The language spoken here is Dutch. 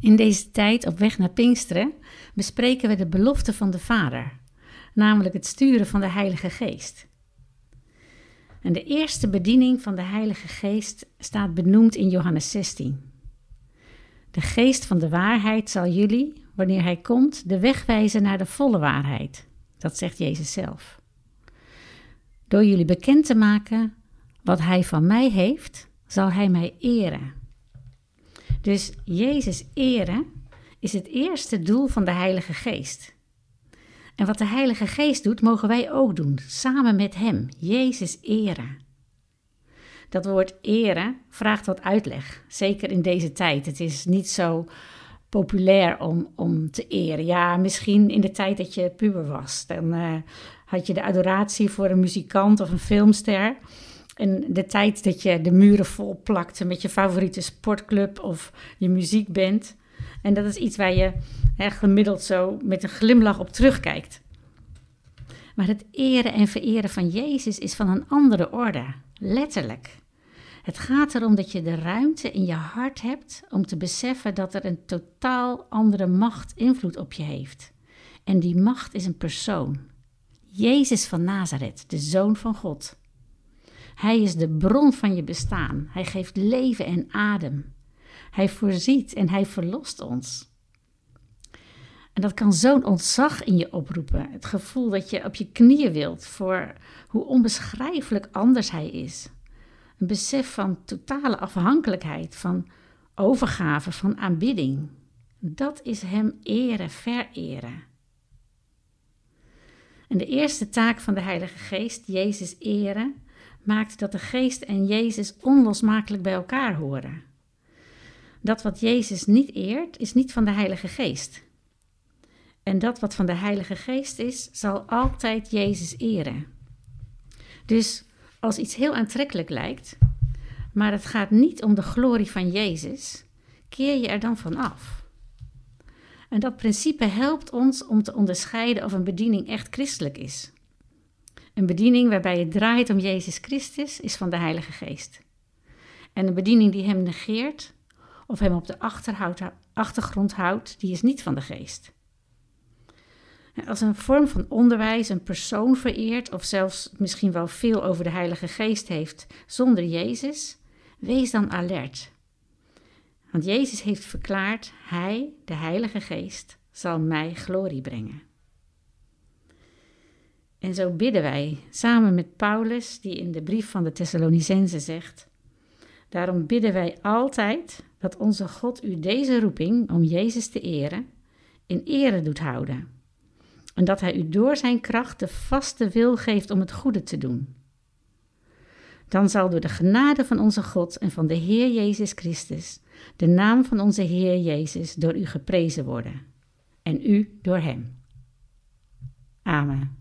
In deze tijd op weg naar Pinksteren bespreken we de belofte van de Vader, namelijk het sturen van de Heilige Geest. En de eerste bediening van de Heilige Geest staat benoemd in Johannes 16. De geest van de waarheid zal jullie, wanneer hij komt, de weg wijzen naar de volle waarheid. Dat zegt Jezus zelf. Door jullie bekend te maken wat hij van mij heeft, zal hij mij eren. Dus Jezus eren is het eerste doel van de Heilige Geest. En wat de Heilige Geest doet, mogen wij ook doen, samen met Hem, Jezus eren. Dat woord eren vraagt wat uitleg, zeker in deze tijd. Het is niet zo populair om, om te eren. Ja, misschien in de tijd dat je puber was. Dan uh, had je de adoratie voor een muzikant of een filmster. En de tijd dat je de muren vol plakte met je favoriete sportclub of je muziekband. En dat is iets waar je hè, gemiddeld zo met een glimlach op terugkijkt. Maar het eren en vereren van Jezus is van een andere orde, letterlijk. Het gaat erom dat je de ruimte in je hart hebt om te beseffen dat er een totaal andere macht invloed op je heeft. En die macht is een persoon. Jezus van Nazareth, de Zoon van God. Hij is de bron van je bestaan. Hij geeft leven en adem. Hij voorziet en hij verlost ons. En dat kan zo'n ontzag in je oproepen. Het gevoel dat je op je knieën wilt voor hoe onbeschrijfelijk anders hij is. Een besef van totale afhankelijkheid, van overgave, van aanbidding. Dat is hem eren, vereren. En de eerste taak van de Heilige Geest, Jezus eren, maakt dat de Geest en Jezus onlosmakelijk bij elkaar horen. Dat wat Jezus niet eert, is niet van de Heilige Geest. En dat wat van de Heilige Geest is, zal altijd Jezus eren. Dus als iets heel aantrekkelijk lijkt, maar het gaat niet om de glorie van Jezus, keer je er dan van af. En dat principe helpt ons om te onderscheiden of een bediening echt christelijk is. Een bediening waarbij het draait om Jezus Christus is van de Heilige Geest. En een bediening die hem negeert of hem op de achtergrond houdt, die is niet van de Geest. Als een vorm van onderwijs een persoon vereert of zelfs misschien wel veel over de Heilige Geest heeft zonder Jezus, wees dan alert. Want Jezus heeft verklaard: Hij, de Heilige Geest, zal mij glorie brengen. En zo bidden wij samen met Paulus, die in de brief van de Thessalonicense zegt: Daarom bidden wij altijd dat onze God u deze roeping om Jezus te eren in ere doet houden. En dat Hij u door Zijn kracht de vaste wil geeft om het goede te doen. Dan zal door de genade van onze God en van de Heer Jezus Christus de naam van onze Heer Jezus door u geprezen worden en u door Hem. Amen.